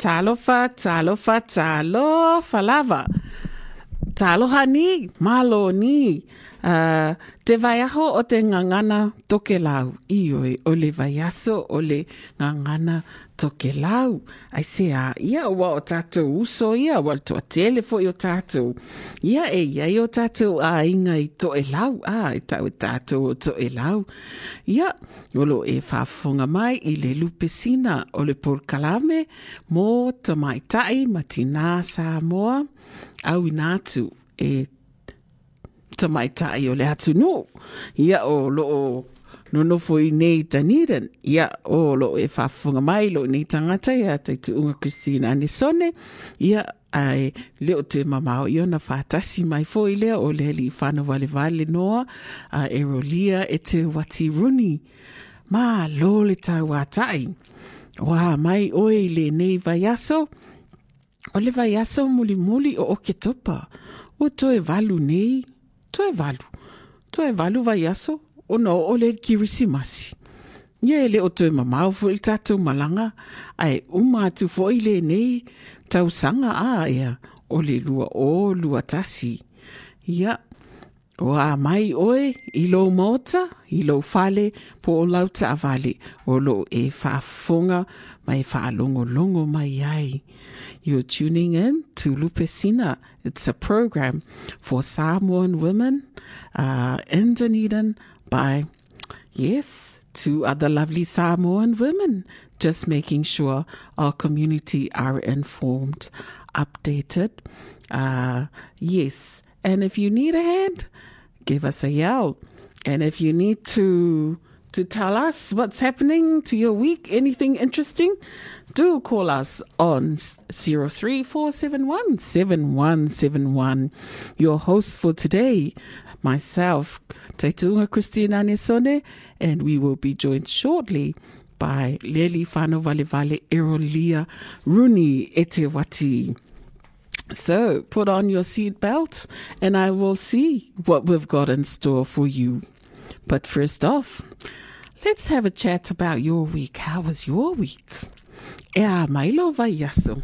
Talofa, talofa, talofa lava. Tāloha ni, mālo ni. Uh, te vaiaho o te ngangana toke lau. Ioi, o le vaiaso o le ngangana toke lau. Ai se a, ia ua o tātou uso, ia ua toa tele i o tātou. Ia e ia i o tātou a inga i to e lau. A, e tau e tātou o to e lau. Ia, olo e whaafunga mai i le lupesina o le porkalame mo tamaitai mai tai matina sa moa au inatu e tamaitai o le atu no. Ia o lo nonofo no nei taniren. Ia o lo e whafunga mai lo nei tangata ia te tu unga Christine Anisone. Ia ai leo te mamao i ona whātasi mai foi lea o le li whana wale vale noa a Erolia e te wati runi. Ma lo le tau atai. Wa mai oe le nei vai aso. O le vai aso muli muli o oke topa. O to e valu nei. To e valu. To e valu vai aso. O no o le kirisimasi. Ia ele o to e mamau fo tatou malanga. Ai uma atu fo i le nei. Tau sanga a ea. O le lua o lua tasi. Ia. o a mai oe i lo mota, i lo fale, po o lau ta avale, o lo e whaafonga mai whaalongo longo mai ai. You're tuning in to Lupesina. It's a program for Samoan women uh, in Dunedin by, yes, two other lovely Samoan women, just making sure our community are informed, updated. Uh, yes, and if you need a hand, give us a yell. And if you need to to tell us what's happening to your week, anything interesting, do call us on 03471 7171. Your host for today, myself, Taitunga Christina Nesone, and we will be joined shortly by Leli Fano Vale Erolia Runi Etewati. So put on your seatbelt and I will see what we've got in store for you. But first off, let's have a chat about your week. How was your week? Ea mailo vai yaso.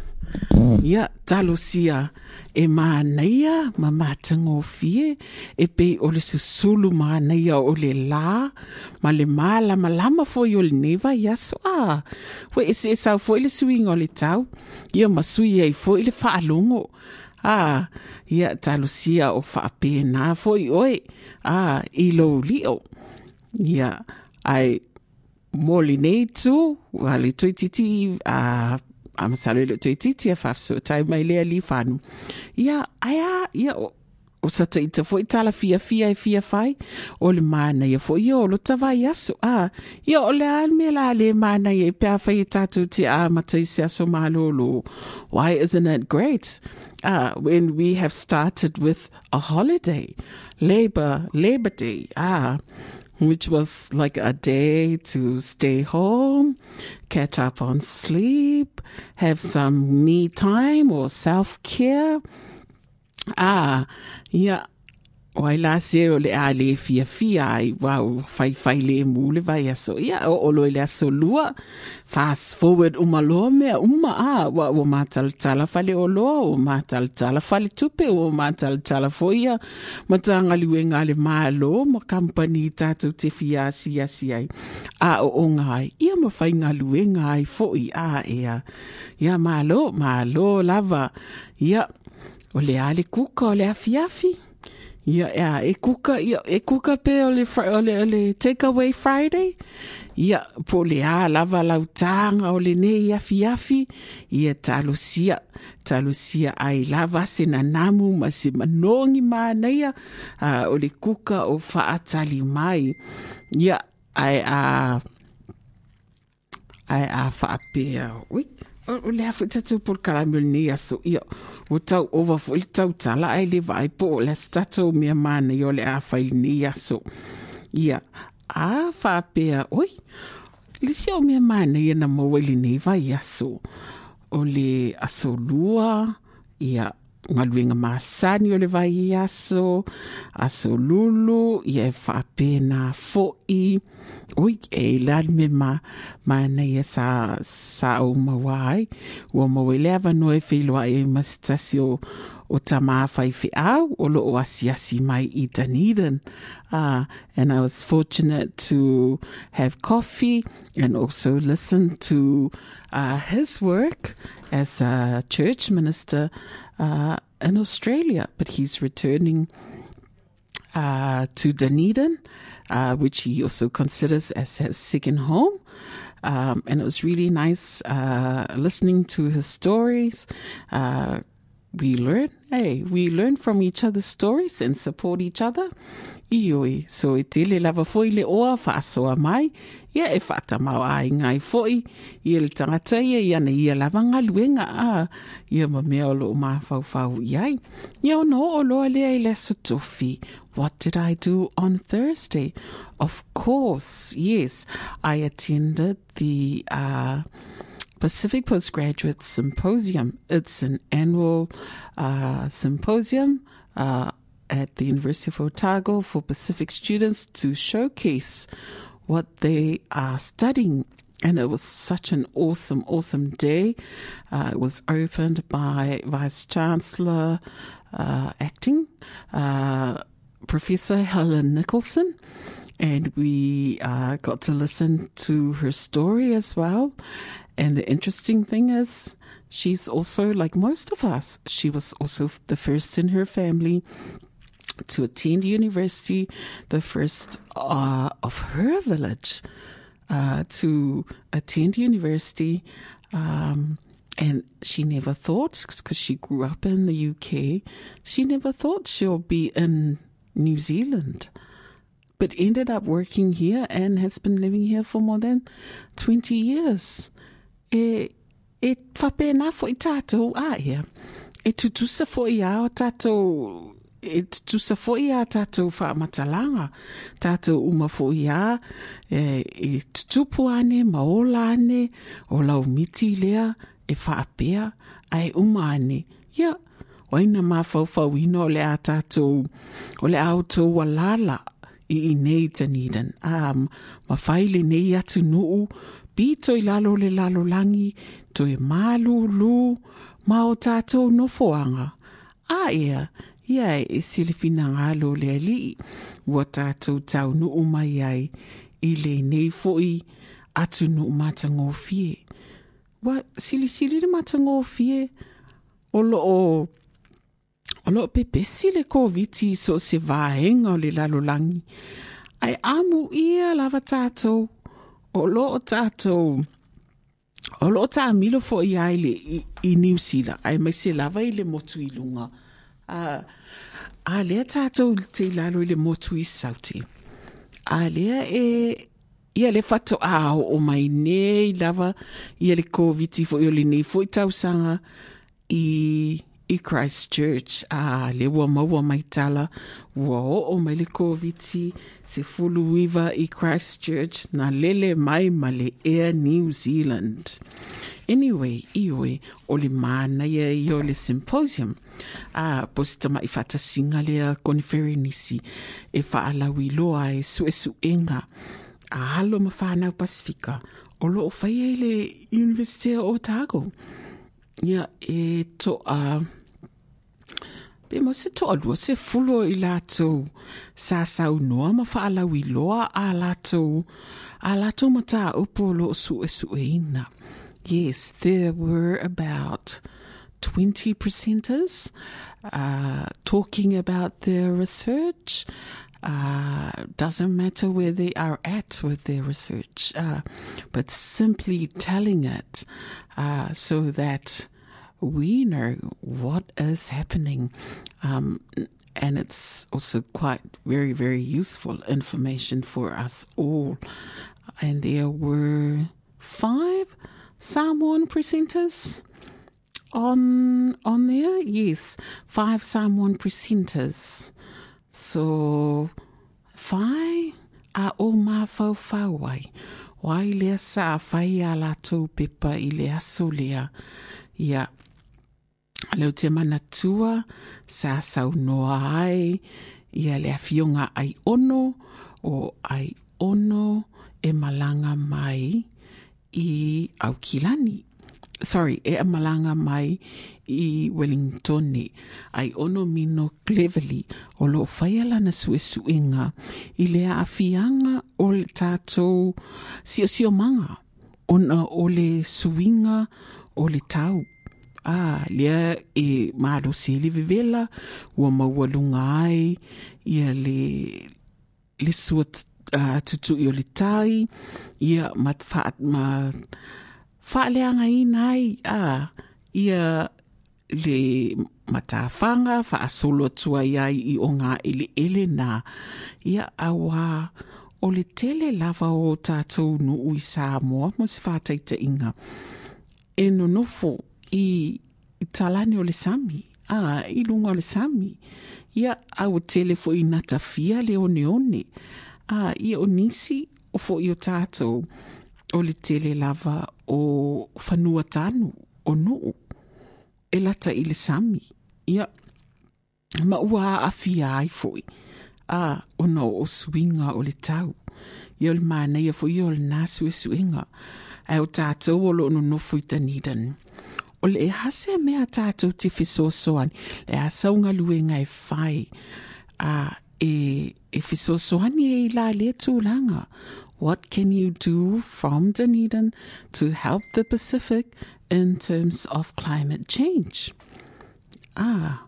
Ia talosia e mānaia ma mātango fie e pe o susulu mānaia o le la ma le mālama lama foi o le neva yaso a foi e se sau foi le suinga o le tau ia ma sui ei foi le whaalongo a ia talosia o whaapena foi oe a ah, i lo lio. Ia ai moli nei tu wale tuititi a a masalo le toi titi a fafso tai mai lea li fanu ia aia ia o sa te ita foi tala fia fia e fia fai o le mana ia foi ia o lo tawai aso. A ia o le al me la le mana ia pia fai tatu te a matai se aso malolo why isn't it great uh, when we have started with a holiday labor labor day ah which was like a day to stay home, catch up on sleep, have some me time or self care. Ah, yeah. Wai la se o le a le fia fia ai wau fai fai le mu le vai aso ia o o lo le aso lua fast forward uma lo me uma a wa o matal tala fale o lo o matal tala fale tupe o matal tala foia matanga liwe nga le malo ma company tatu te fia sia sia a o o ngai ia ma fai ngai foi a ia ia malo malo lava. Ia o le ale kuka o le afiafi Ia, ia, e kuka, ia, e kuka pe o le, o le, o le takeaway Friday. Ia, po le a lava lautanga o le ne iafi iafi. Ia talosia, talosia ai lava se na namu ma se manongi māneia uh, o le kuka o whaatali mai. Ia, ai a... ai a whaapea. Ui, o le afu tatu por karamel ni aso. Ia o tau ova fo i tau tala ai le vai po le stato mia mana i o le a fai ni aso. Ia a fa pea oi le si o mia mana ia na maweli ni vai aso. O le aso lua ia o le vai aso aso lulu ia e fa pena fo i oi e me ma ma na ia sa sa o mawai o mawele ava no e whiloa e masitasi o o tama fai fi au o lo o asiasi mai i. Uh, and I was fortunate to have coffee and also listen to uh, his work as a church minister uh, in Australia. But he's returning uh, to Dunedin, uh, which he also considers as his second home. Um, and it was really nice uh, listening to his stories. Uh, we learn, hey, we learn from each other's stories and support each other. Ioi, so e tele lava foi le oa whaasoa mai, ia e whata mau ai foi, ia le tangata ia ia na ia lava ngā luenga a, ia ma mea o lo mā whau whau iai. Ia o no o loa lea i le sotofi, what did I do on Thursday? Of course, yes, I attended the uh, Pacific Postgraduate Symposium. It's an annual uh, symposium uh, at the University of Otago for Pacific students to showcase what they are studying. And it was such an awesome, awesome day. Uh, it was opened by Vice Chancellor uh, Acting. Uh, Professor Helen Nicholson, and we uh, got to listen to her story as well. And the interesting thing is, she's also like most of us. She was also the first in her family to attend university, the first uh, of her village uh, to attend university. Um, and she never thought, because she grew up in the UK, she never thought she'll be in New Zealand. But ended up working here and has been living here for more than 20 years. E, e whapena fo i tātou a ia. E tutusa fo i a o tātou e tutusa foʻi iā tatou faamatalaga tatou uma foʻi iā e, e tutupu ane ma ola ane o laumiti lea e faapea ae uma ane. Ia o aina mafaufauina o le a tatou o le a outou alala i nei tanidan a mafai lenei atunuu pito i lalo le lalolagi toe mālūlū ma o tatou nofoaga a ia. Ia e silifina ngalo le ali, wa tātou tau nuu mai ai, i le nei foi atu nuu matango fie. Wa sili sili le matango fie, o lo o o lo pepesi le koviti so se vaenga o le lalolangi. Ai amu ia lava tātou, o lo o tātou, o lo o tā milo fo i ai le i, Zealand, ai mai se lava i le motu Uh, lunga. A, lea tātou te lalo i le motu i sauti. A lea e, eh, ia le fato a o mai nei lava, ia le koviti fo i o le nei fo i i i Christchurch a le ua maua mai tala ua o mai le koviti se fulu wiva i Christchurch na lele mai ma le Air New Zealand. Anyway, iwe o le mana i o le symposium a positama i fata singa lea koniferi nisi e faalawi loa e su e su enga. A halo ma whanau Pasifika. O lo o whaia i le o Otago. Ia e to a... Pe mo se toa lua se fulo i lātou sa sau noa ma whaalau i loa a lātou a lātou ma tā upo lo su e su e ina. Yes, there were about 20 presenters uh, talking about their research. Uh, doesn't matter where they are at with their research, uh, but simply telling it uh, so that we know what is happening. Um, and it's also quite very, very useful information for us all. And there were five Samoan presenters on on there. Yes, five Samoan presenters. So, five a o mawhau whauai. Wai lea sa whai a lātou pepa i le aso lea. Ia, leo te mana tua sa ai ia le afionga ai ono o ai ono e malanga mai i Aukilani. Sorry, e malanga mai i Wellingtoni. Ai ono mino Cleverly o lo na sue suenga i le afianga o le tātou sio sio manga. Ona o le suinga o le tau a lea e malo se le vivela ua maua lunga ai ia le le sua uh, tutu i o le tai ia ma ma faaleaga ina ai a ia le matafanga faasolo atuai ai i o ga eleele na ia auā o le tele lava o tatou nuu i sa moa mo se fataitaʻiga e nonofo i i talani o le sami a i luga o le sami. Ia aua tele foʻi na tafia le oneone a ia o nisi o foʻi o tatou o le tele lava o fanua tanu o nuu. E lata i le sami. Ia ma ua aafia ai foi. A ona o swinga o le tau. Ia o le manaia ia o lenā nasu ae o tatou o loo nonofo i tanidan. O le e hase mea tatou te fesoasoani le a saugaluega e fai a e, e fesoasoani e i la le tūlanga. What can you do from Dunedin to help the Pacific in terms of climate change? Ah,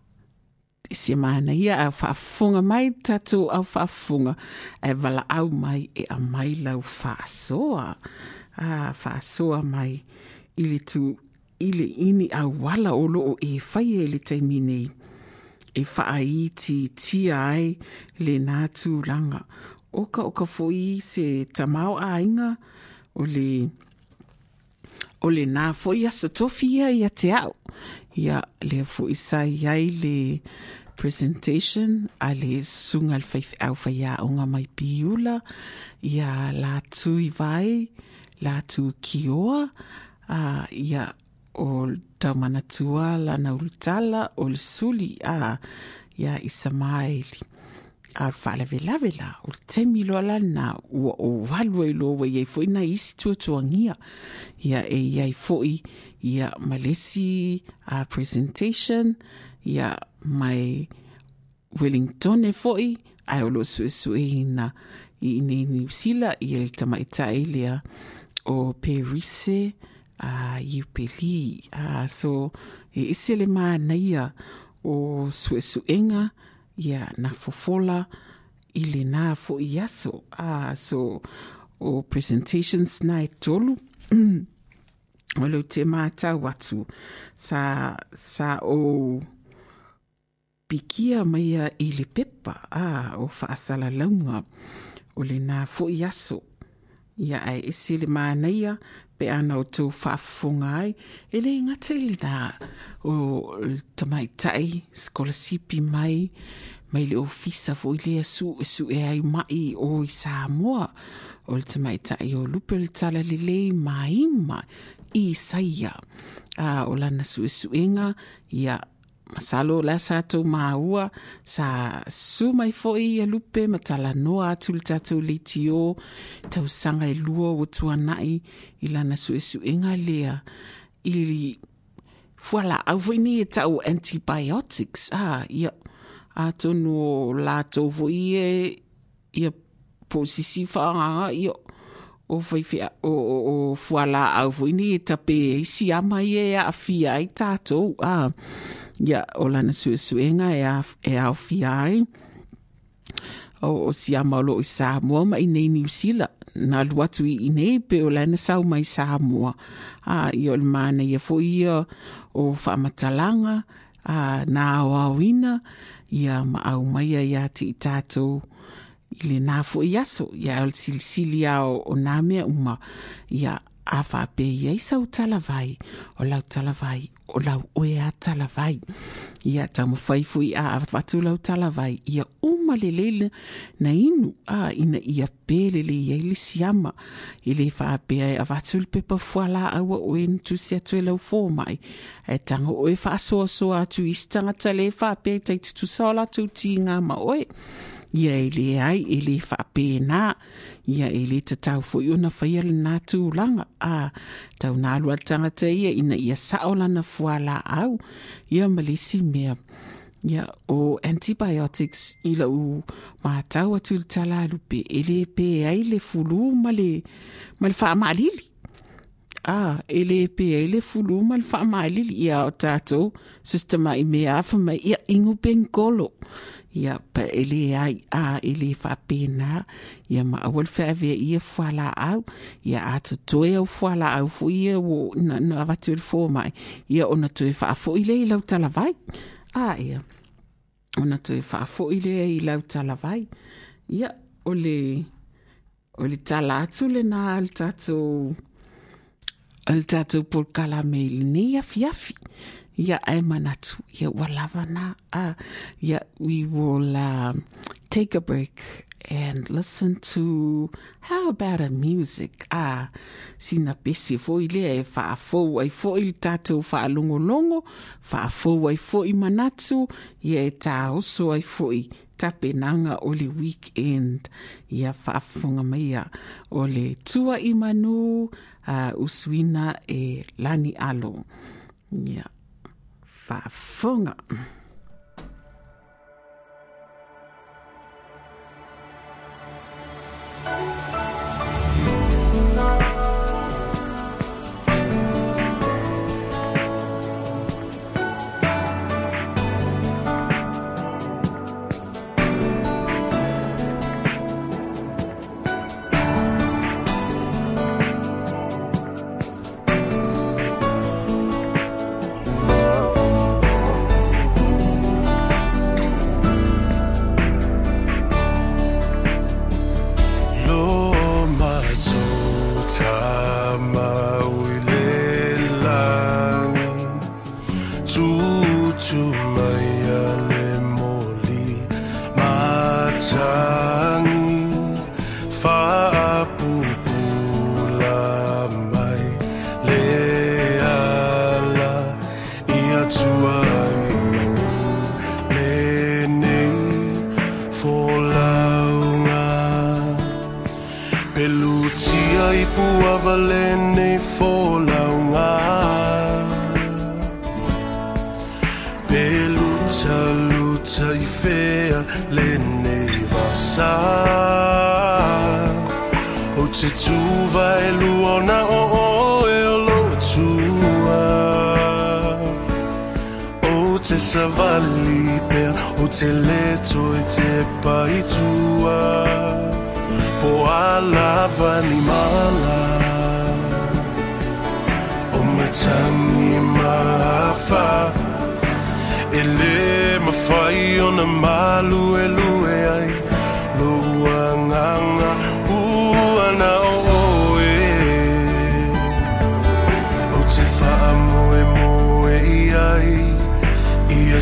isi mana ia a whaafunga mai tatu au whaafunga e wala au mai e a mai lau whaasoa. Ah, whaasoa mai ili tu ile ini au wala olo o e whai e le taimine e whaai ti tia ai le nātu langa. Oka oka foi se tamau a inga o le o le nā foi a satofia ia te au. Ia le foi sai ai le presentation a le sunga al fai au fai a onga mai piula ia la tui vai la tu kioa a ia o taumanatua lana ulutala o le suli a ia isa maeli a whaalavelave la o le temi loa lana ua o walua i loa iai foi na isi tuatuangia ia e iai foi ia malesi a presentation ia mai Wellington e foi ai o lo suesue ina i ne New Zealand i le tamaitai lea o Perise a Iupeli a so e ise le mānaia o suesuenga ia na fofola i le nā fo i aso a uh, so o presentations na e tolu o leo te mātau atu sa, sa o pikia maia i le pepa a o whaasala launga o le nā fo i aso ia ai isi le mānaia pe ana o tō whaafonga ai e le ngata i le nā o tamai tai skolasipi mai mai le ofisa fo i le asu e su e ai mai o i Samoa. O le tamai tai o lupe le tala le lei maima i saia. A o lana su e suenga ia masalo la sa tau maua sa su mai foi e lupe ma tala noa atu le tatou le tio tau sanga e lua o tuanai i lana su su inga lea. I fuala au foi ni e tau antibiotics a ia a tonu o la tau foi e ia posisi ia o fai fia o, o, o fuala au foi ni e tape e si ama e a fia i tatou a ah ia o lana suesuenga e, a, e au fia ai. O, o si ama o lo i Samoa ma i nei New Zealand. Na luatu i nei pe o lana sau mai Samoa. A i o le mana ia fo ia o whaamatalanga a na au awina ia ma au mai ia ti i tātou i le nā fo i aso ia o silisili au o nā mea uma ia a whape ia i sau talavai o lau talavai o lau oe a talavai ia tau mawhai fui a watu lau talavai ia uma le na inu a ina ia pele le ia ili siama i le whape a watu le pepa fuala aua oe ntusi atu e lau fomai e tanga oe wha soa soa atu i stanga tale whape tai tutu saola tu ti ngā ma oe ia e lē ai e lē faapenā ia e lē tatau foi ona faia lanā tulaga a tauna alu ale ia ina ia saʻo lana fualaau ia ma lesi mea. Ia o antibiotics i lau matau atu i le tala alupe e lē pē ai le fulū ma le faamalili a e le pe ai le fulu ma le whaamalili ia o tātou sistema i mea afa mai ia ingu bengolo ia pa ele ai a ele fa pena. Ia ma awal fa ve ia fala au. Ia at to e fala au fu ia wo na na va tu fo mai. Ia ona to e fa fo ile ile tala vai. A ia. Ona to e fa fo ile ile tala vai. Ia ole ole tala atu le na ia ia e ia uh, yeah, we will um, take a break and listen to how about a music? Ah sina pesi foi le e fa fo ai foi il tato fa longo longo fa fo ai foi manatu ye ta oso ai foi tapenaga o le weekend. Ia faafofoga maia o le tua i manū a uh, usuina e lani alo. Ia faafofoga nei folaunga peluta luta i fea le nei vasa o te tuva e luona o o e o lo tua. O te savali pea o te leto e te pai tua po a lava ni mala o matangi mafa e le mawhai o na malu e lue ai. Lua nganga ua na o oe. O te wha moe moe i ai. Ia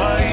atu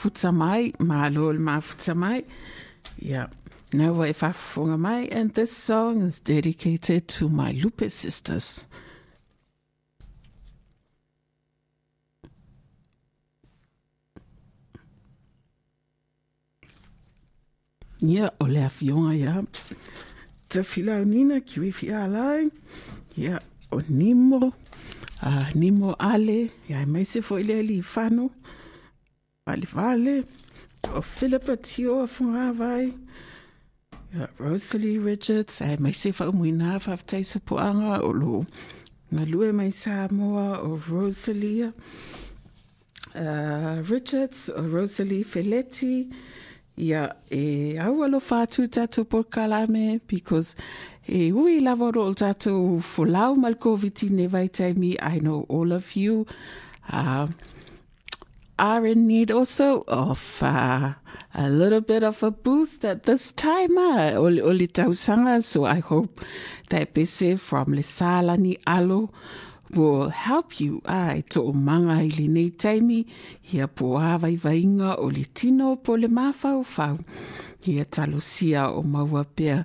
malo mafuta mai, malo mafuta mai. Yeah. Now if I mai and this song is dedicated to my Lupe sisters. Yeah, o le afionga ia. Te fila o nina ki we fia alai. Yeah, o nimo. Uh, nimo ale. Ia, mai se fo ile li fano. Vale vale. O Philippa tio from Hawaii. Rosalie Richards. Ai, mai se fa umuina fa ftai sa puanga o lo. Nga lue mai sa moa o Rosalie. Uh, Richards o Rosalie Feletti. Ia, e au alo fatu tatou por kalame, because e ui lava ro o tatou folau mal COVID-19 vai. I know all of you uh, are in need also of uh, a little bit of a boost at this time. Uh, oli, tausanga, so I hope that Bese from Lesala ni Alo will help you. Ai to o manga i le nei taimi hia po awai vainga o le tino po le mawhau whau. Hia talosia o maua pia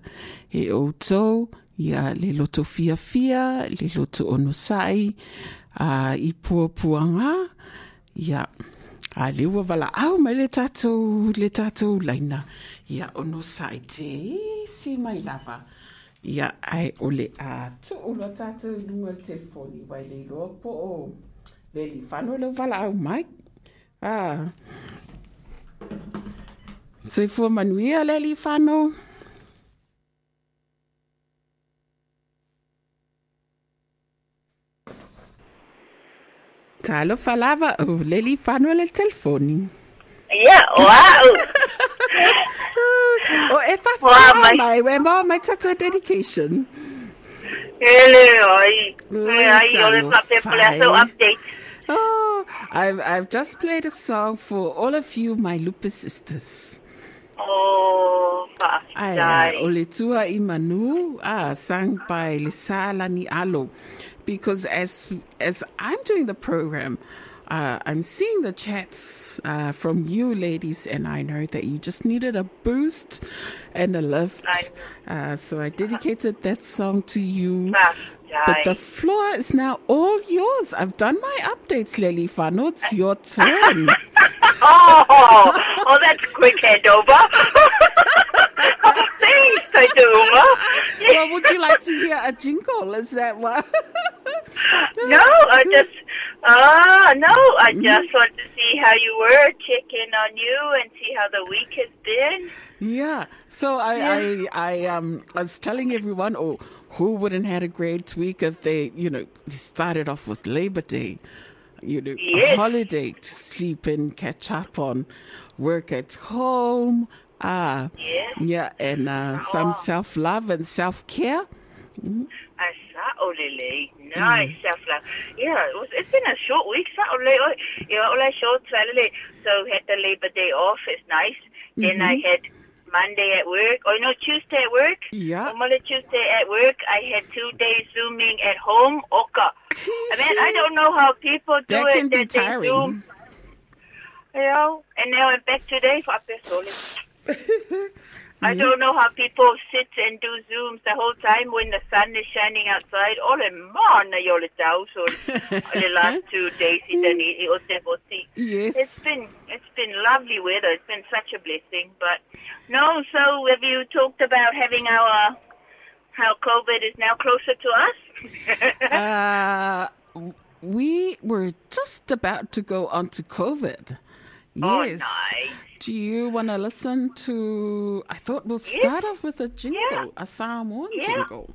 e o tau ia le loto fia le loto ono sai a i pua puanga ia a le ua wala au mai le tatou le tatou laina. Ia ono sai te isi mai lava. Ia ai o le a tu o lo tatu i lunga le telefoni wai le loa po o le li whano le wala au mai. Ah. So i fua manuia le li Talo falava o le li whano le telefoni. Ia, wow! O oh, e fa wha mai- we mo mai tatu dedication. Ele, oi. Ai, o le talo pape pole aso whai. update. Oh, I've I've just played a song for all of you, my Lupa sisters. Oh, Ai, whaafitai. o le tua i manu, ah, sang by Lisala ni Alo. Because as as I'm doing the program, uh, I'm seeing the chats uh, from you ladies, and I know that you just needed a boost and a lift. Uh, so I dedicated that song to you. But the floor is now all yours. I've done my updates, Lily Fano. It's your turn. Oh, oh, that's quick handover. Thanks, Taituma. well, would you like to hear a jingle? Is that what? No, I just, ah, no, I Mm-hmm. just want to see how you were, check in on you, and see how the week has been. Yeah. So I, I, I, um, I was telling everyone, oh, who wouldn't had a great week if they, you know, started off with Labor Day, you know, a holiday to sleep in, catch up on work at home. Ah, Yes. yeah, and uh, some Oh. self love and self care. I saw Olele. Nice, self-love. Yeah, it was, it's been a short week. Ole, oh, yeah, ole short Saturday. So had the Labor Day off. It's nice. Then I had Monday at work. Oh no, Tuesday at work. Yeah. Normally Tuesday at work. I had two days zooming at home. Oka. I mean, I don't know how people do That it. can that they tiring. Zoom. You know, and now I'm back today for Apesole. I Mm-hmm. don't know how people sit and do Zooms the whole time when the sun is shining outside. All in man, you're down so the last two days in the it was It's Yes. been it's been lovely weather. It's been such a blessing. But no, so have you talked about having our how COVID is now closer to us? Uh, we were just about to go on to COVID. Oh, Yes. nice. Do you want to listen to? I thought we'll start off with a jingle, a Samoan Yeah. jingle.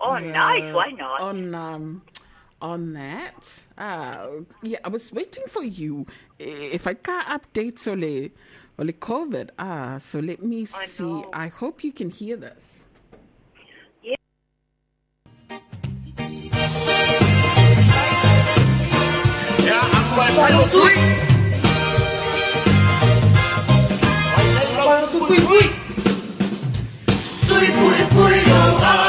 oh, Uh, nice. Why not? On um, on that. Uh, yeah, I was waiting for you. If I got updates on the on COVID, ah, so let me I see. know. I hope you can hear this. Ja, I'm going to go to it. Sui pui pui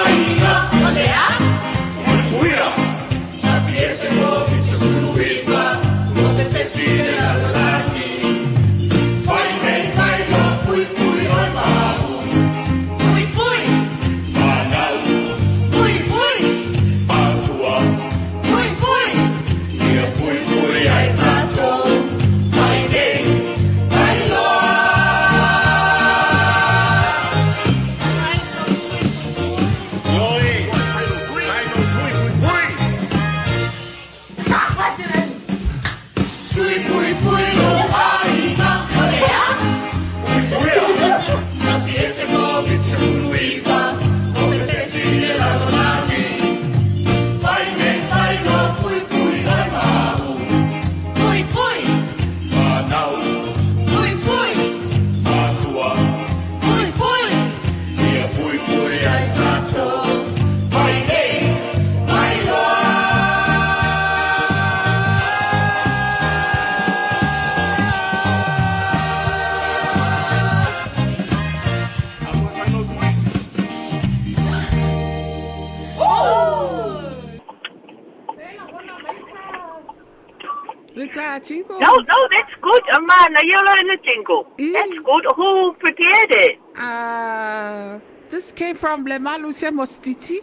good. Amana, you're in the jingle. Mm. That's good. Who prepared it? Uh, this came from Le Malusia Mostiti,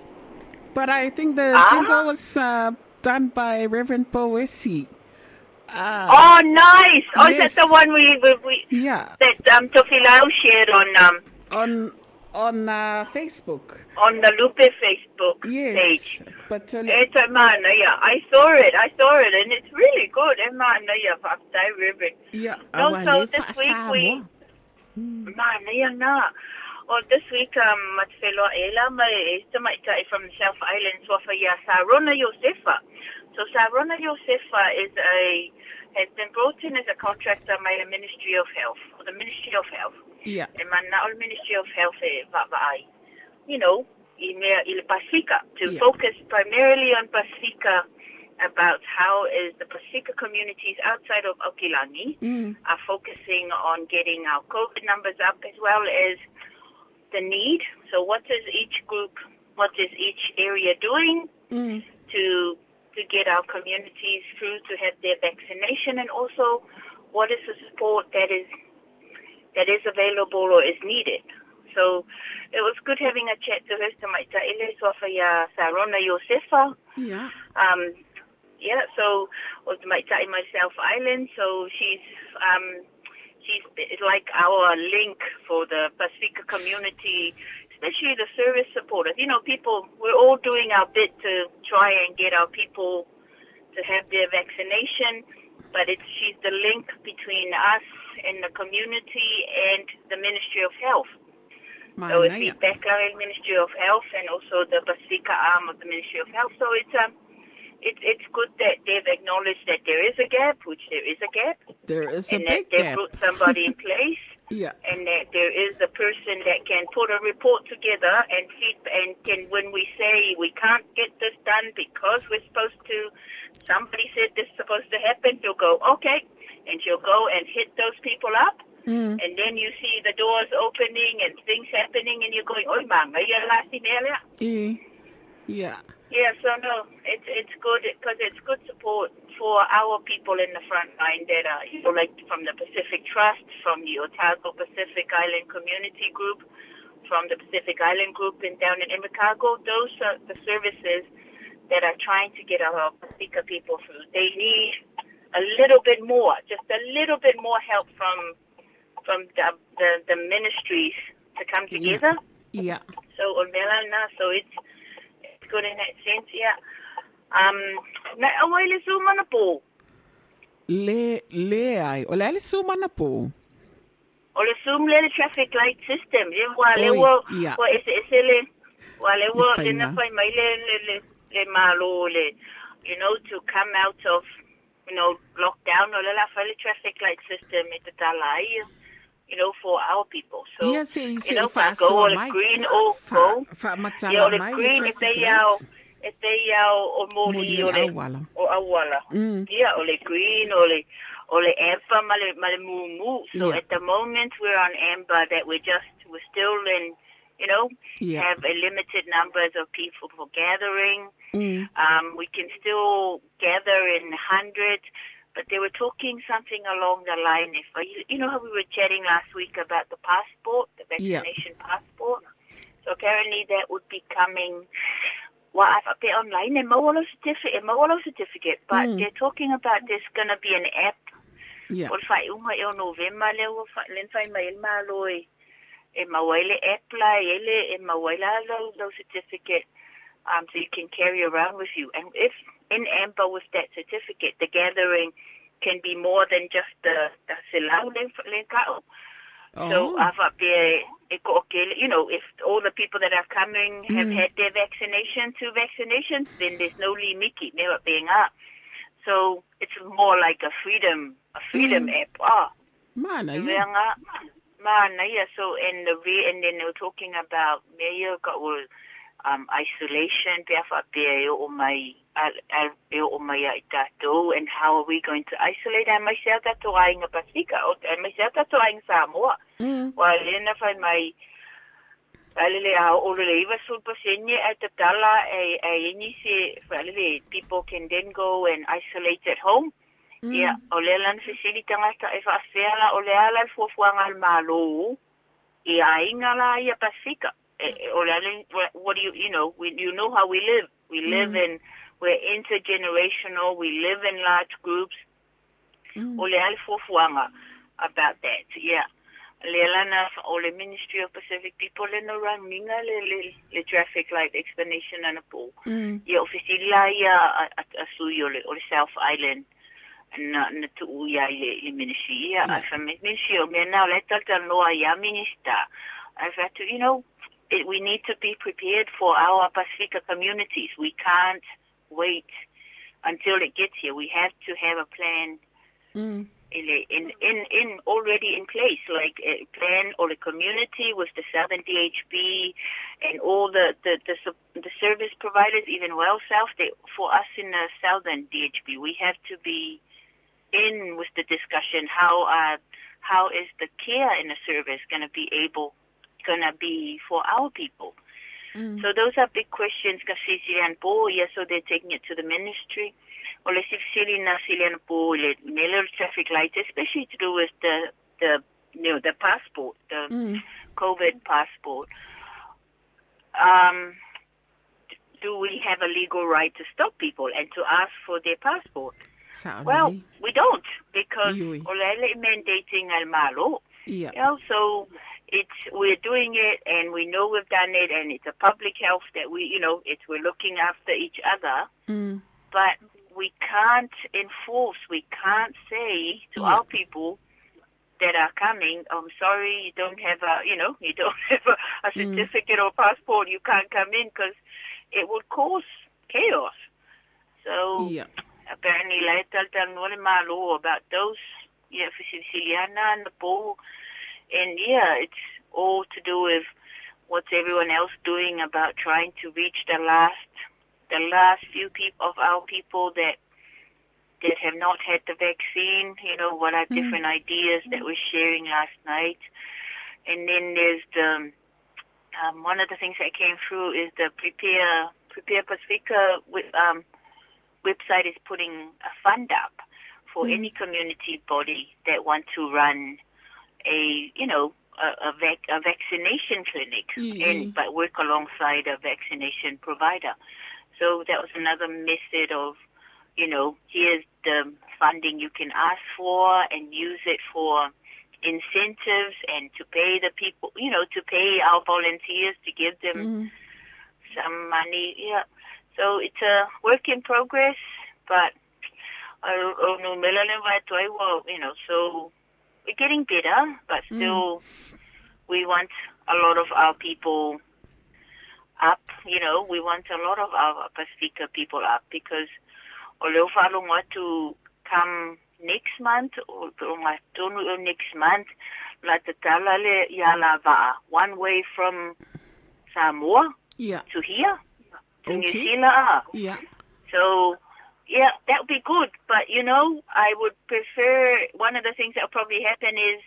but I think the Ah. jingle was uh, done by Reverend Poesi. Uh, Oh, nice. Oh, is Yes. that the one we, we, we yeah, that um Tofilao shared on um on on uh, Facebook. on the Lupe Facebook Yes, page? But uh, It's a man, uh, yeah. I saw it. I saw it, and it's really good. Man, uh, yeah, Pastor Reverend. yeah, No, awa so le this week we- mo. Man, uh, yeah, na. Well, this week, um, Matfelo Ela, my estimate from the South Islands, wafa ya Sarona Josefa. So Sarona Josefa is a has been brought in as a contractor by the Ministry of Health, or the Ministry of Health. Yeah, And the Ministry of Health, va- va- ai. you know, in Il Pacifica, to Yeah. focus primarily on Pacifica about how is the Pasika communities outside of Okilangi mm, are focusing on getting our COVID numbers up as well as the need. So what is each group, what is each area doing mm, to to get our communities through to have their vaccination and also what is the support that is that is available or is needed. So it was good having a chat to her to my Ile Sofia Sarona Josefa. yeah, Um, yeah, so was my in my South Island. So she's um, she's like our link for the Pacifica community, especially the service supporters. You know, people we're all doing our bit to try and get our people to have their vaccination, but it's she's the link between us and the community and the Ministry of Health. So it's the Manaya. Ministry of Health and also the Pacifica arm of the Ministry of Health. So it's um, it's it's good that they've acknowledged that there is a gap, which there is a gap, There is a and that they've gap. put somebody in place, Yeah, and that there is a person that can put a report together and feed and can when we say we can't get this done because we're supposed to, somebody said this is supposed to happen, you'll go okay, and you'll go and hit those people up. Mm, And then you see the doors opening and things happening, and you're going, "Oi, man, are you last in area?" yeah, Yeah, so no, it's it's good because it's good support for our people in the front line that are, you know, like from the Pacific Trust, from the Otago Pacific Island Community Group, from the Pacific Island Group in down in Invercargill. Those are the services that are trying to get our Pacifica people through. They need a little bit more, just a little bit more help from from the the, the ministries to come together. yeah. So on Melana, so it's it's good in that sense, yeah. Um, na away le suma na po. Le, le ai. O le suma na po. O le sum le traffic light system. Le wa le Oi, wa yeah. ese ese le wa le wa Le na fai mai le le le le malo le you know to come out of you know lockdown o le la fai le traffic light system e te tala ai you know for our people. So Ia se i you know i fa go asoa o le mai. green o Fa, go. Yeah, o le mai le green e te iau lights. e te iau o moli Moli o le awala. o awala. Mm. Yeah, o le green, o le, o le amber, ma le, ma le mumu. So Yeah. at the moment we're on amber that we're just, we're still in, you know, Yeah. have a limited numbers of people for gathering. Mm. Um, we can still gather in hundreds, but they were talking something along the line. If uh, you, you know how we were chatting last week about the passport, the Yeah. vaccination passport. So apparently that would be coming. Well, I've there online, a Mawalo certificate, a Mawalo certificate, but Mm. they're talking about there's going to be an app. Yeah. O fai unga e o November le o fai len fai mai el malo e mawaile app la e le e mawaila lo certificate um so you can carry around with you and if in amber with that certificate the gathering can be more than just the the silau le le. So Oh. I've e ko okay, you know, if all the people that are coming have Mm. had their vaccination, two vaccinations, then there's no limiki never being up. So it's more like a freedom a freedom Mm. app. Ah, Mana, yeah. mana yeah. So and the re and then they were talking about mayor got well, um isolation pe fa pe o mai al al pe o mai ai tatou and how are we going to isolate and myself that to ai nga Pasifika o and myself that to ai Samoa. Mm. Well, then if I my Alele a o le iwa sulpa senye at the tala a a ini se alele people can then go and isolate at home. Mm. Yeah, o le lan facility ngata e fa fela o le ala fo fuanga al malo. E a inga la ia Pasifika. E- e- O le ale, what do you you know, we you know how we live. We live in we're intergenerational, we live in large groups. Mm. o le ale fuafuanga about that, yeah. Le lana o le Ministry of Pacific People le no ranginga le, le, traffic light explanation and. Mm. Ia ofisila ia a, a, a sui o le, o South Island na, na tu i le, ministry. Ia, Yeah. yeah. a ministry o mea nao le talta noa ia minister. I've had to, you know, it, we need to be prepared for our Pacifica communities. We can't wait until it gets here. We have to have a plan Mm. in in in, in already in place, like a plan or a community with the Southern DHB and all the the the, the service providers, even Well South. They, for us in the Southern DHB, we have to be in with the discussion. How uh how is the care in the service going to be able going to be for our people? Mm. So those are big questions. Kasi sila po, yeah, so they're taking it to the ministry. O le sili na sila po le nelo traffic lights, especially to do with the the you know the passport, the Mm. COVID passport. Um, do we have a legal right to stop people and to ask for their passport? Sa Well, we don't because Yui. mandating al malo. Yeah. You know, so it's we're doing it and we know we've done it and it's a public health that we you know it's we're looking after each other Mm. but we can't enforce we can't say to Yeah. our people that are coming i'm sorry you don't have a you know you don't have a, a Mm. certificate or passport you can't come in because it would cause chaos so Yeah. apparently like talta nole malo about those yeah for Siciliana and the pool and yeah it's all to do with what's everyone else doing about trying to reach the last the last few people of our people that that have not had the vaccine you know what are different ideas that we're sharing last night. And then there's the um, one of the things that came through is the prepare prepare Pacifica with um website is putting a fund up for any community body that want to run a you know a, a, vac, a vaccination clinic Mhm. and but work alongside a vaccination provider. So that was another method of you know here's the funding you can ask for and use it for incentives and to pay the people you know to pay our volunteers to give them Mm. some money. Yeah. So it's a work in progress, but uh, oh, no, Melanie White, I will, you know, so we're getting better, but mm. still we want a lot of our people up, you know, we want a lot of our Pacifica people up because although to come next month or tonu next month, la te tala le la one way from Samoa Yeah. to here, to New Okay. Zealand. Yeah. So, yeah, that would be good. But, you know, I would prefer, one of the things that will probably happen is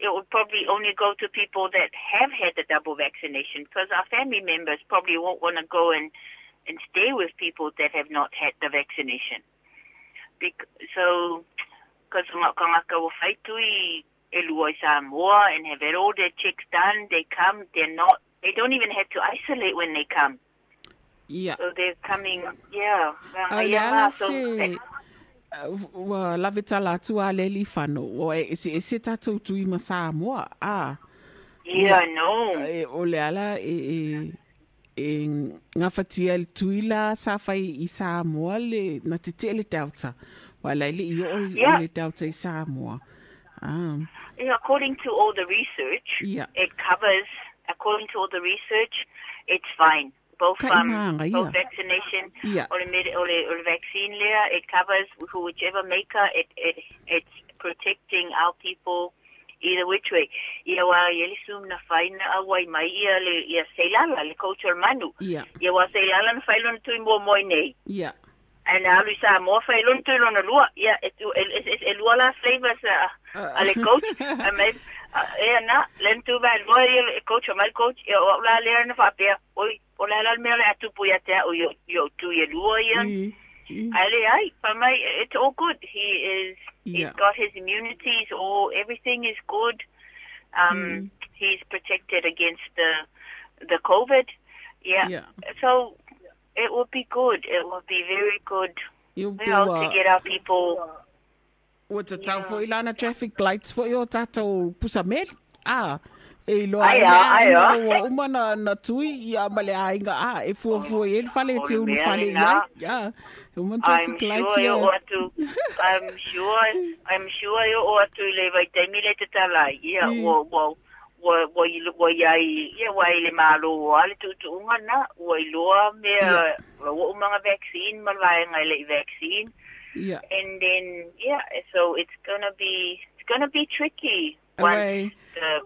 it would probably only go to people that have had the double vaccination because our family members probably won't want to go and, and stay with people that have not had the vaccination. So, because ngaka will fight to e lua Samoa and have all their checks done, they come, they're not, they don't even have to isolate when they come. Yeah. So they're coming, yeah. Le yeah, so se uh, wa lave tala atu a le li whano o e se e se tatou tui ma Samoa a yeah, no. e, o le ala e e e ngawhatia le tui la sa whai i Samoa le na te te le delta Wala ili i o le tau te Samoa. Ah, Yeah, according to all the research, Yeah. it covers. According to all the research, it's fine. Both um, imanga, both yeah. vaccination Yeah. or the or the, or vaccine layer, it covers whichever maker. It it it's protecting our people either which way. Ia wa ia le sum na faina awai mai ia le ia seilala le culture manu. yeah, Ia wa seilala na failon tu mo mo nei. yeah, And alu sa mo failon tu lona lua. Ia et el el lua la flavors uh, Uh. ale coach. I mean, e na len tu ba lua ia coach mal coach ia o la le na fa pe. Oi, o la la me la tu pu ya te o yo yo tu ia lua ia. I- i- Ale ai, pa mai it's all good. He is Yeah. he's got his immunities all everything is good. Um he's protected against the the COVID. Yeah. Yeah. So it will be good. It will be very good. Iu You pe know, to get our people Ua te tau fo ilana traffic lights fo i o tātou pusa mele. Ah, e loa Ai, e ai, ina ah. na, tui i a male a inga a e fua fua ele fale o te le unu fale i ina. ai. Ah, e uma I'm traffic sure i you a. ought to I'm sure I'm sure you ought to le vai te mile te talai. Yeah, Mm. wo wo wo wo i wo i yeah wo i le malo wo ale tu tu unga na i loa me wo umanga vaccine mal vai ngai le vaccine. Yeah. and then yeah, so it's gonna be it's gonna be tricky once the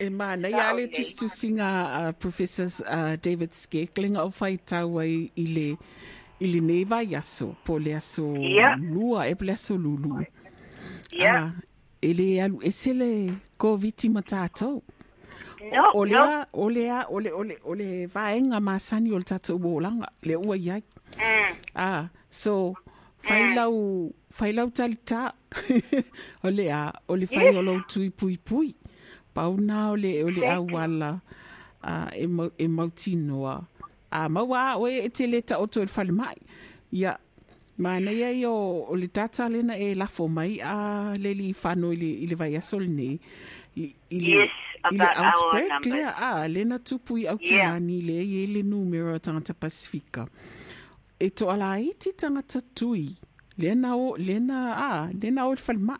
E mana, i Ka ale tis singa uh, Professors uh, David Skekling au whai tau ai i le i le neva i aso, po le aso Yeah. lua, e le aso lulu. yeah Ah, e le alu, e se le COVID ma tātou. no O no lea, o lea, o le, o le, o le vaenga masani o le tātou bōlanga, le ua iai. mm, Ah, so, whai lau, whai lau talita. o le a, o le whai Yes. o lau tui pui pui. Pauna o le, o le Exactly. awala uh, e, mau, e mautinoa. A maua o e te leta o to e whale mai. Ia, mana ia i o, o le tata lena e lafo mai a le li whano i le, i le vai asol nei. I, i le, Yes, i le about our outbreak numbers. lea, a, lena tupu i au Yeah. kilani le i e le numero o tangata Pasifika e to ala iti tangata tui. Lena o, lena, ah, lena o le whalma.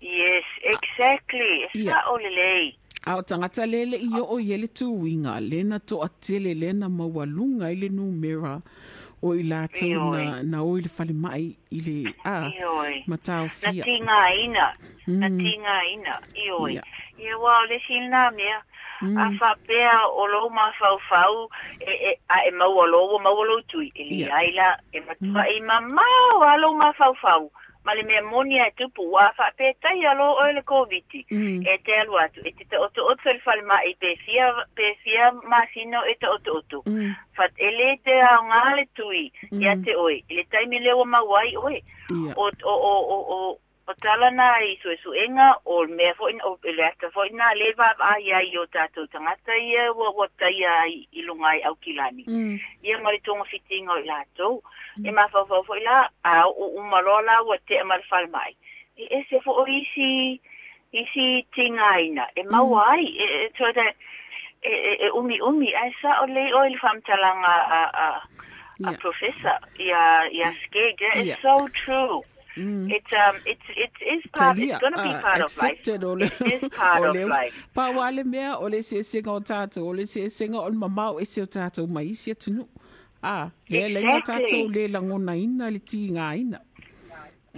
Yes exactly Yeah. sa olelei A o tangata lele i o o yele tu winga, lena to atele, lena mawalunga i le numera o i lātou na, na o i le whalma i i le, ah, Ioi. matao na fia. tinga ina na Mm. tinga ina ioi Yeah. ia wa le silna mea Mm. a fa pea o lo ma fau fau e e a e mau o lo o mau o lo tui e li Yeah. aila e matua i mama o lo ma fau fau ma le mea monia e tupu ua whapetai alo o le COVID. E te alu atu, e te te oto oto e le whale ma e pe fia masino e te oto oto. Fat e le te ao le tui, ia te oi, le taimi leo ma wai oi. O, o, o, o, o, o tala na i su su enga o me fo in o le ata fo ina le va a ia i o tato tangata ia o o tai ai i lunga i au kilani. Mm. ia mari tonga fitinga o i lato e ma fa fa fo ila a o o marola o te mal fal mai e ese fo o isi isi tinga ina e mawai e e so da e e e umi umi. Ai sa o le o il fam talanga a a a Yeah. professor ia ia skeg it's so true Mm. it's um it's it is part Talia, it's going to be ah, part of life accepted it is part o of life Pa wale mea o le se senga o tātou, o le se senga o le mamau e se o tātou mai isi atunu. Ah, le le Exactly. tātou le langona ina, le ti ngā ina.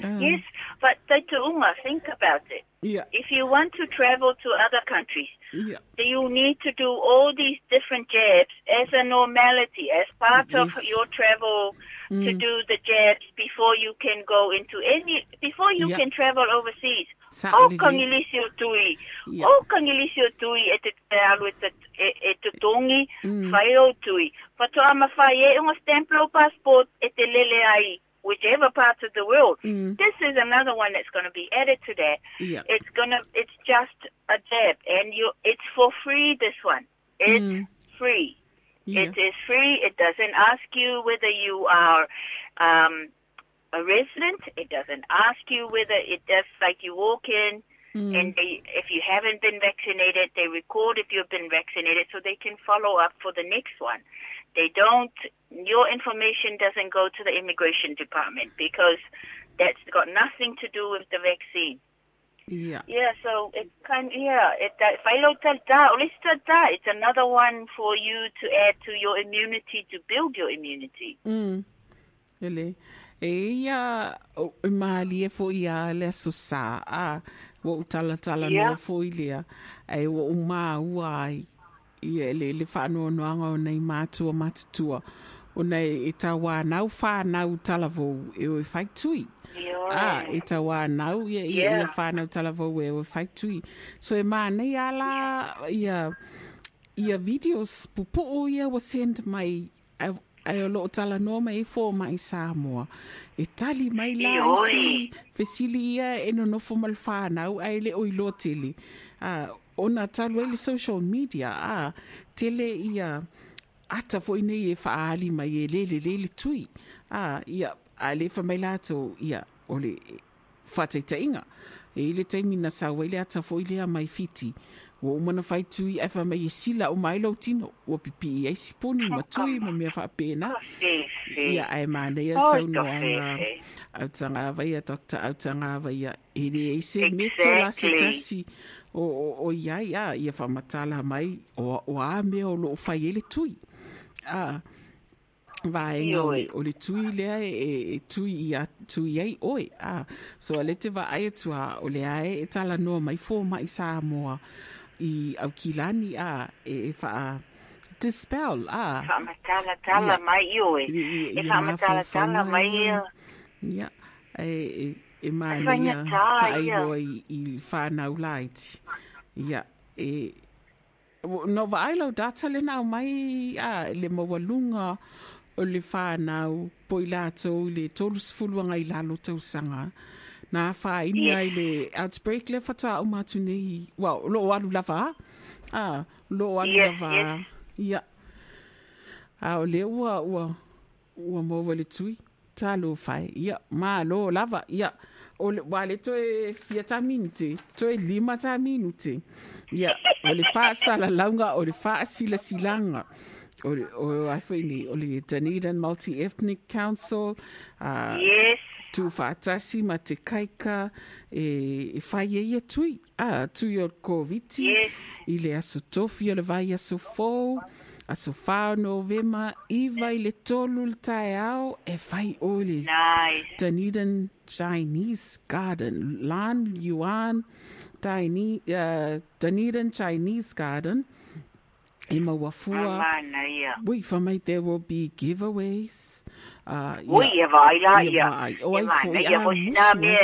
Ah, yes but Taita Uma think about it Ia, if you want to travel to other countries ia, you need to do all these different jabs as a normality, as part of your travel to do the jabs before you can go into any, before you Yeah. can travel overseas. Sa O alele. kangilisio tui. Yeah. O kangilisio tui e te te alu e te, e, e te tongi, Mm. whai o tui. Pato ama whai unga stemplo passport e te lele ai, whichever part of the world. Mm. This is another one that's going to be added to that. ia. It's gonna. It's just a jab, and you. It's for free. This one. It's Mm. free. ia. It is free. It doesn't ask you whether you are um, a resident. It doesn't ask you whether it does like you walk in. Mm. And they, if you haven't been vaccinated, they record if you've been vaccinated so they can follow up for the next one. They don't, your information doesn't go to the immigration department because that's got nothing to do with the vaccine. Ia. Yeah, so it kind of, yeah, it that whailo tata, olis tata, it's another one for you to add to your immunity to build your immunity. Mm. Ele. E ia o e mali e fo ia le a wo tala tala Ia. no fo ilia ai wo uma ua ai ia le le fa no no o nei matu matutua o nei e ta wa nau fa nau tala vo e o Ah, e ta wā ia Yeah. yeah. whānau tala vau e o whai. So e mā nei ala, ia, ia videos pupu ia wa send mai, ai ai o loo tala noa mai e fō mai Samoa. E tali mai la Ioi. isi, fesili ia e no nofo mal whānau, ai le oi lo tele. Ah, ona talu ele social media, ah, tele ia, ata foi nei e whaali mai e lele lele tui. Ah, ia, a le wha mai lato, ia, o le whataitainga. E le taimi na sawa ile ata foi lea mai fiti. Wa umana whai tui e wha mai e sila o mai lau tino. Wa pipi e ai siponi ma tui ma mea wha pēna. Ia ai mana ia Oh, sau no tofe, anga fe. au tanga ava ia dokta au tanga ava ia e le e se meto la se Exactly. tasi o, o, o ia ia ia whamatala mai o, o a mea o lo whai ele tui. Ah, vaenga o le, Ioi. o le tui lea e, e, e tui ia tui ai oi ah so a le te va ai tua o le ai e tala no mai fo mai sa moa i au kilani a e fa a dispel a. Fa ma tala mai io e e fa ma tala mai io ya e e mai i fa i fa na light. Ya e no va ai data le nau mai a le mo o le fa poilato le tolus fuluanga i lalo lo tausanga. Na whaini Yes. ai le outbreak le whatua au matu nei well lo alu lava. Ah lo alu Yes, lava. yes. ia. A o le ua ua ua maua le tui. Talo fai. Ia ma lo lava. Ia. O le wa le toe fia ta minute toe lima ta minute ia o le fa sala launga o le fa sila silanga o le o ai foi ni o le Dunedin Multi Ethnic Council. Uh, Yes. Tu whaatasi ma te kaika e, e whai e ia tui. A, tui o COVID. Yes. I le aso tofi o le vai aso fōu. Aso whao no vema. Iwa i le tolu le tae ao. E whai o le Nice. Dunedin Chinese Garden. Lan Yuan Dine- uh, Dunedin Chinese Garden. E mawafua. Mamana ia. Wait, for me, there will be giveaways. Uh, Ui, yeah. e vai la Ia ia. vai. O ai vai, foi ia musu, sina me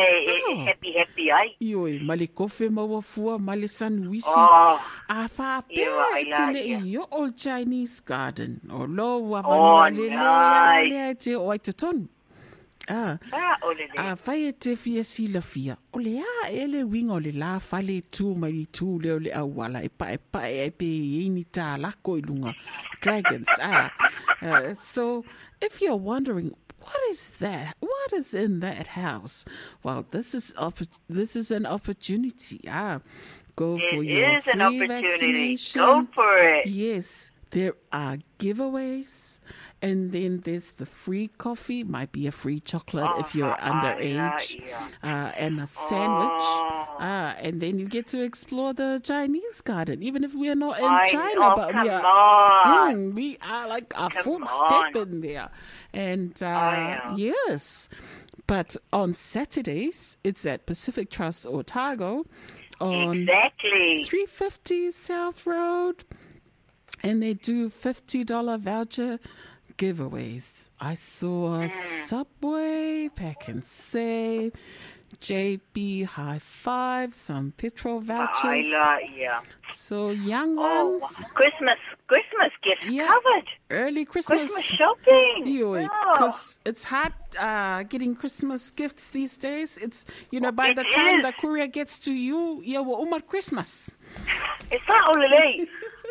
happy happy ai. Ioi, ma le kofe mawafua, ma le sanuisi. Oh, A wha Ia pēa vai e la, te le ia. i o Old Chinese Garden. O lo wa Oh, vanua le le a nice. le a te o ai te tonu. Ah, ah, o le le. a whai e te fia sila fia. O le a e le winga o le la whale tū mai i tū leo le awala e pa e pa e pe i ini tā lako i lunga. Dragons, ah. Uh, so, if you're wondering, what is that? What is in that house? Well, this is opp- this is an opportunity. Ah, go for your free opportunity. vaccination. Go for it. Yes, there are giveaways. And then there's the free coffee, might be a free chocolate if you're Oh, I underage, yeah. uh, and a sandwich. Oh. Uh, and then you get to explore the Chinese garden, even if we are not in I- China, oh, but we are. Mm, we are like a full step in there. And uh, yeah. yes, but on Saturdays, it's at Pacific Trust Otago on Exactly. 350 South Road. And they do $50 voucher giveaways. I saw Mm. Subway, Pak'nSave, JB Hi-Fi, some petrol I vouchers. yeah. So young Oh, ones, Christmas, Christmas gifts Yeah. covered. early Christmas. Christmas shopping. Yeah. Because it's hard uh, getting Christmas gifts these days. It's, you know, by It the time is. the courier gets to you, yeah, well, umar Christmas. It's not o le lei.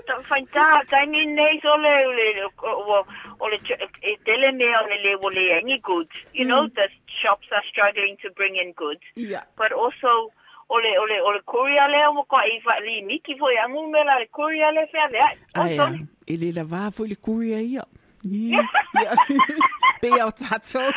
Ta fai ta, ta ni nei so le le o o le e tele me o le le o le any goods. You know, mm. the shops are struggling to bring in goods. Yeah. But also o le o le o le o ko i fa li miki fo ya ngu me la le courier le fa le. Ai, Also, ai, e le lava fo le courier ia. Yeah. yeah. Pe au tatou.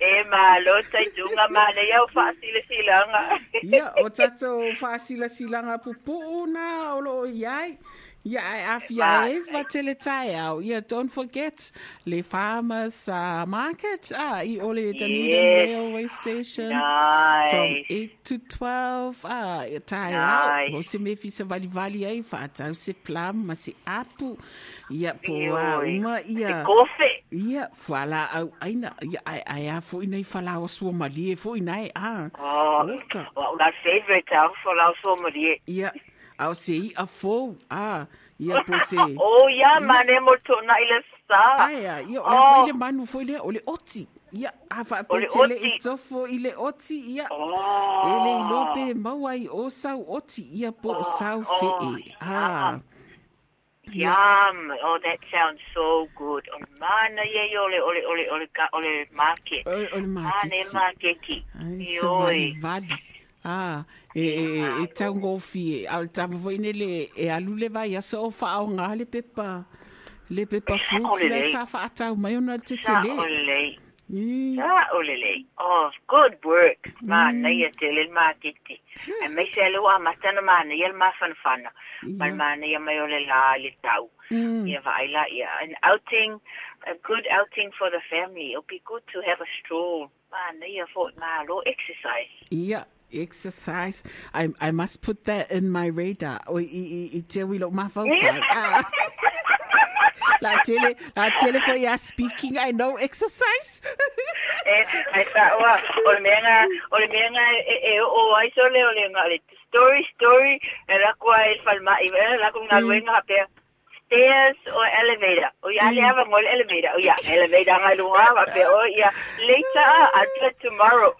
E malo tai tunga mana ia sila silanga. Ia, o tatou whaasila silanga pupu na o lo iai. Ia, ai awhia e wa tele tai au. Ia, don't forget, le farmers uh, market, ah, i ole Dunedin Yes. railway station. From 8 to 12, ah, e Nice. Mo se me fisa vali vali ai, whaatau se plum, ma se apu. Ia, po a Ioi. uma, ia. Kofe. Ia, whala au, aina, ia, ai, ai a fo ina i whala o sua malie, fo ina i, ah. Oh, Oka. well, my favorite out for la so marie. Ia, au se i a fo, ah. Ia, po se. Oh, yeah, mane mo to na ila sa. Aia, ia, o le Oh. fo ile manu, fo ile, o le oti. Ia, a wha O le pe tele oti. i tofo i le oti, ia. Oh. E le i lope maua i o sau oti, ia po o sau oh, fee. Ah, Yum. Oh, that sounds so good. Oh, mana ye ole ole ole ole ole market. o o le Mane makiti. marketi. Ai, Yoi. vali. Ah, e, e, e, tau ngofi al tapu fo ine le, e alu le vai asa o wha au ngā le pepa, le pepa Sa fruits le le. sa wha atau mai ona te te Sa le. ole. Mm. Sa ole le. Oh, good work. Mana ye tele marketi. E me se lo a matana mana ye ma fan fana. Mal Ia. mana ye mai ole la le tau. Mm. Yeah, Vaila, yeah. An outing, a good outing for the family. It'll be good to have a stroll. Man, yeah, for malo exercise. Yeah, exercise. I I must put that in my radar. O i i te wilo mawhau. La tele, la tele for ya speaking, I know exercise. eh, I thought, well, o le menga, o le menga, e, eh, eh, o oh, oh, ai so le, o le nga, le story, story, e la kua e falma, i e la kua ngā luenga hapea. Stairs or elevator. O ya le hava ngol elevator. O ya, elevator nga lunga hapea. O ya, later, until er tomorrow.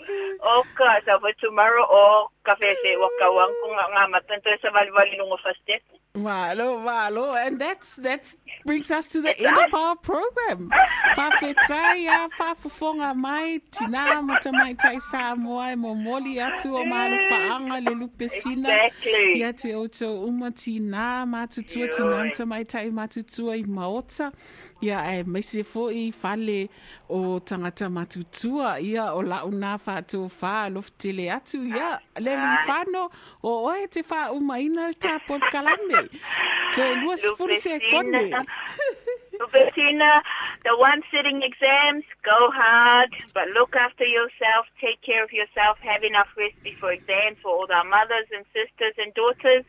O ka, sa for tomorrow, o kafe se wakawang kung nga nga matanto sa valivali nung first step. Malo, malo, and that's that brings us to the end of our program. Whawhetai a whawhawhonga mai, tina mata mai tai sa moa mo moli atu o malu whaanga le. Exactly. Ia te oto uma tina matutua tina mata mai tai matutua i maota. Ia e eh, mese fo i whale o tangata matutua. Ia o lau nā whātou whā lof tele atu. Ia le li whano o oe te whā uma ina le tāpon kalame. So e lua sifuri se kone. The one sitting exams, go hard, but look after yourself, take care of yourself, have enough rest before exams for all our mothers and sisters and daughters.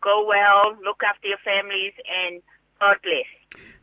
Go well, look after your families, and God bless.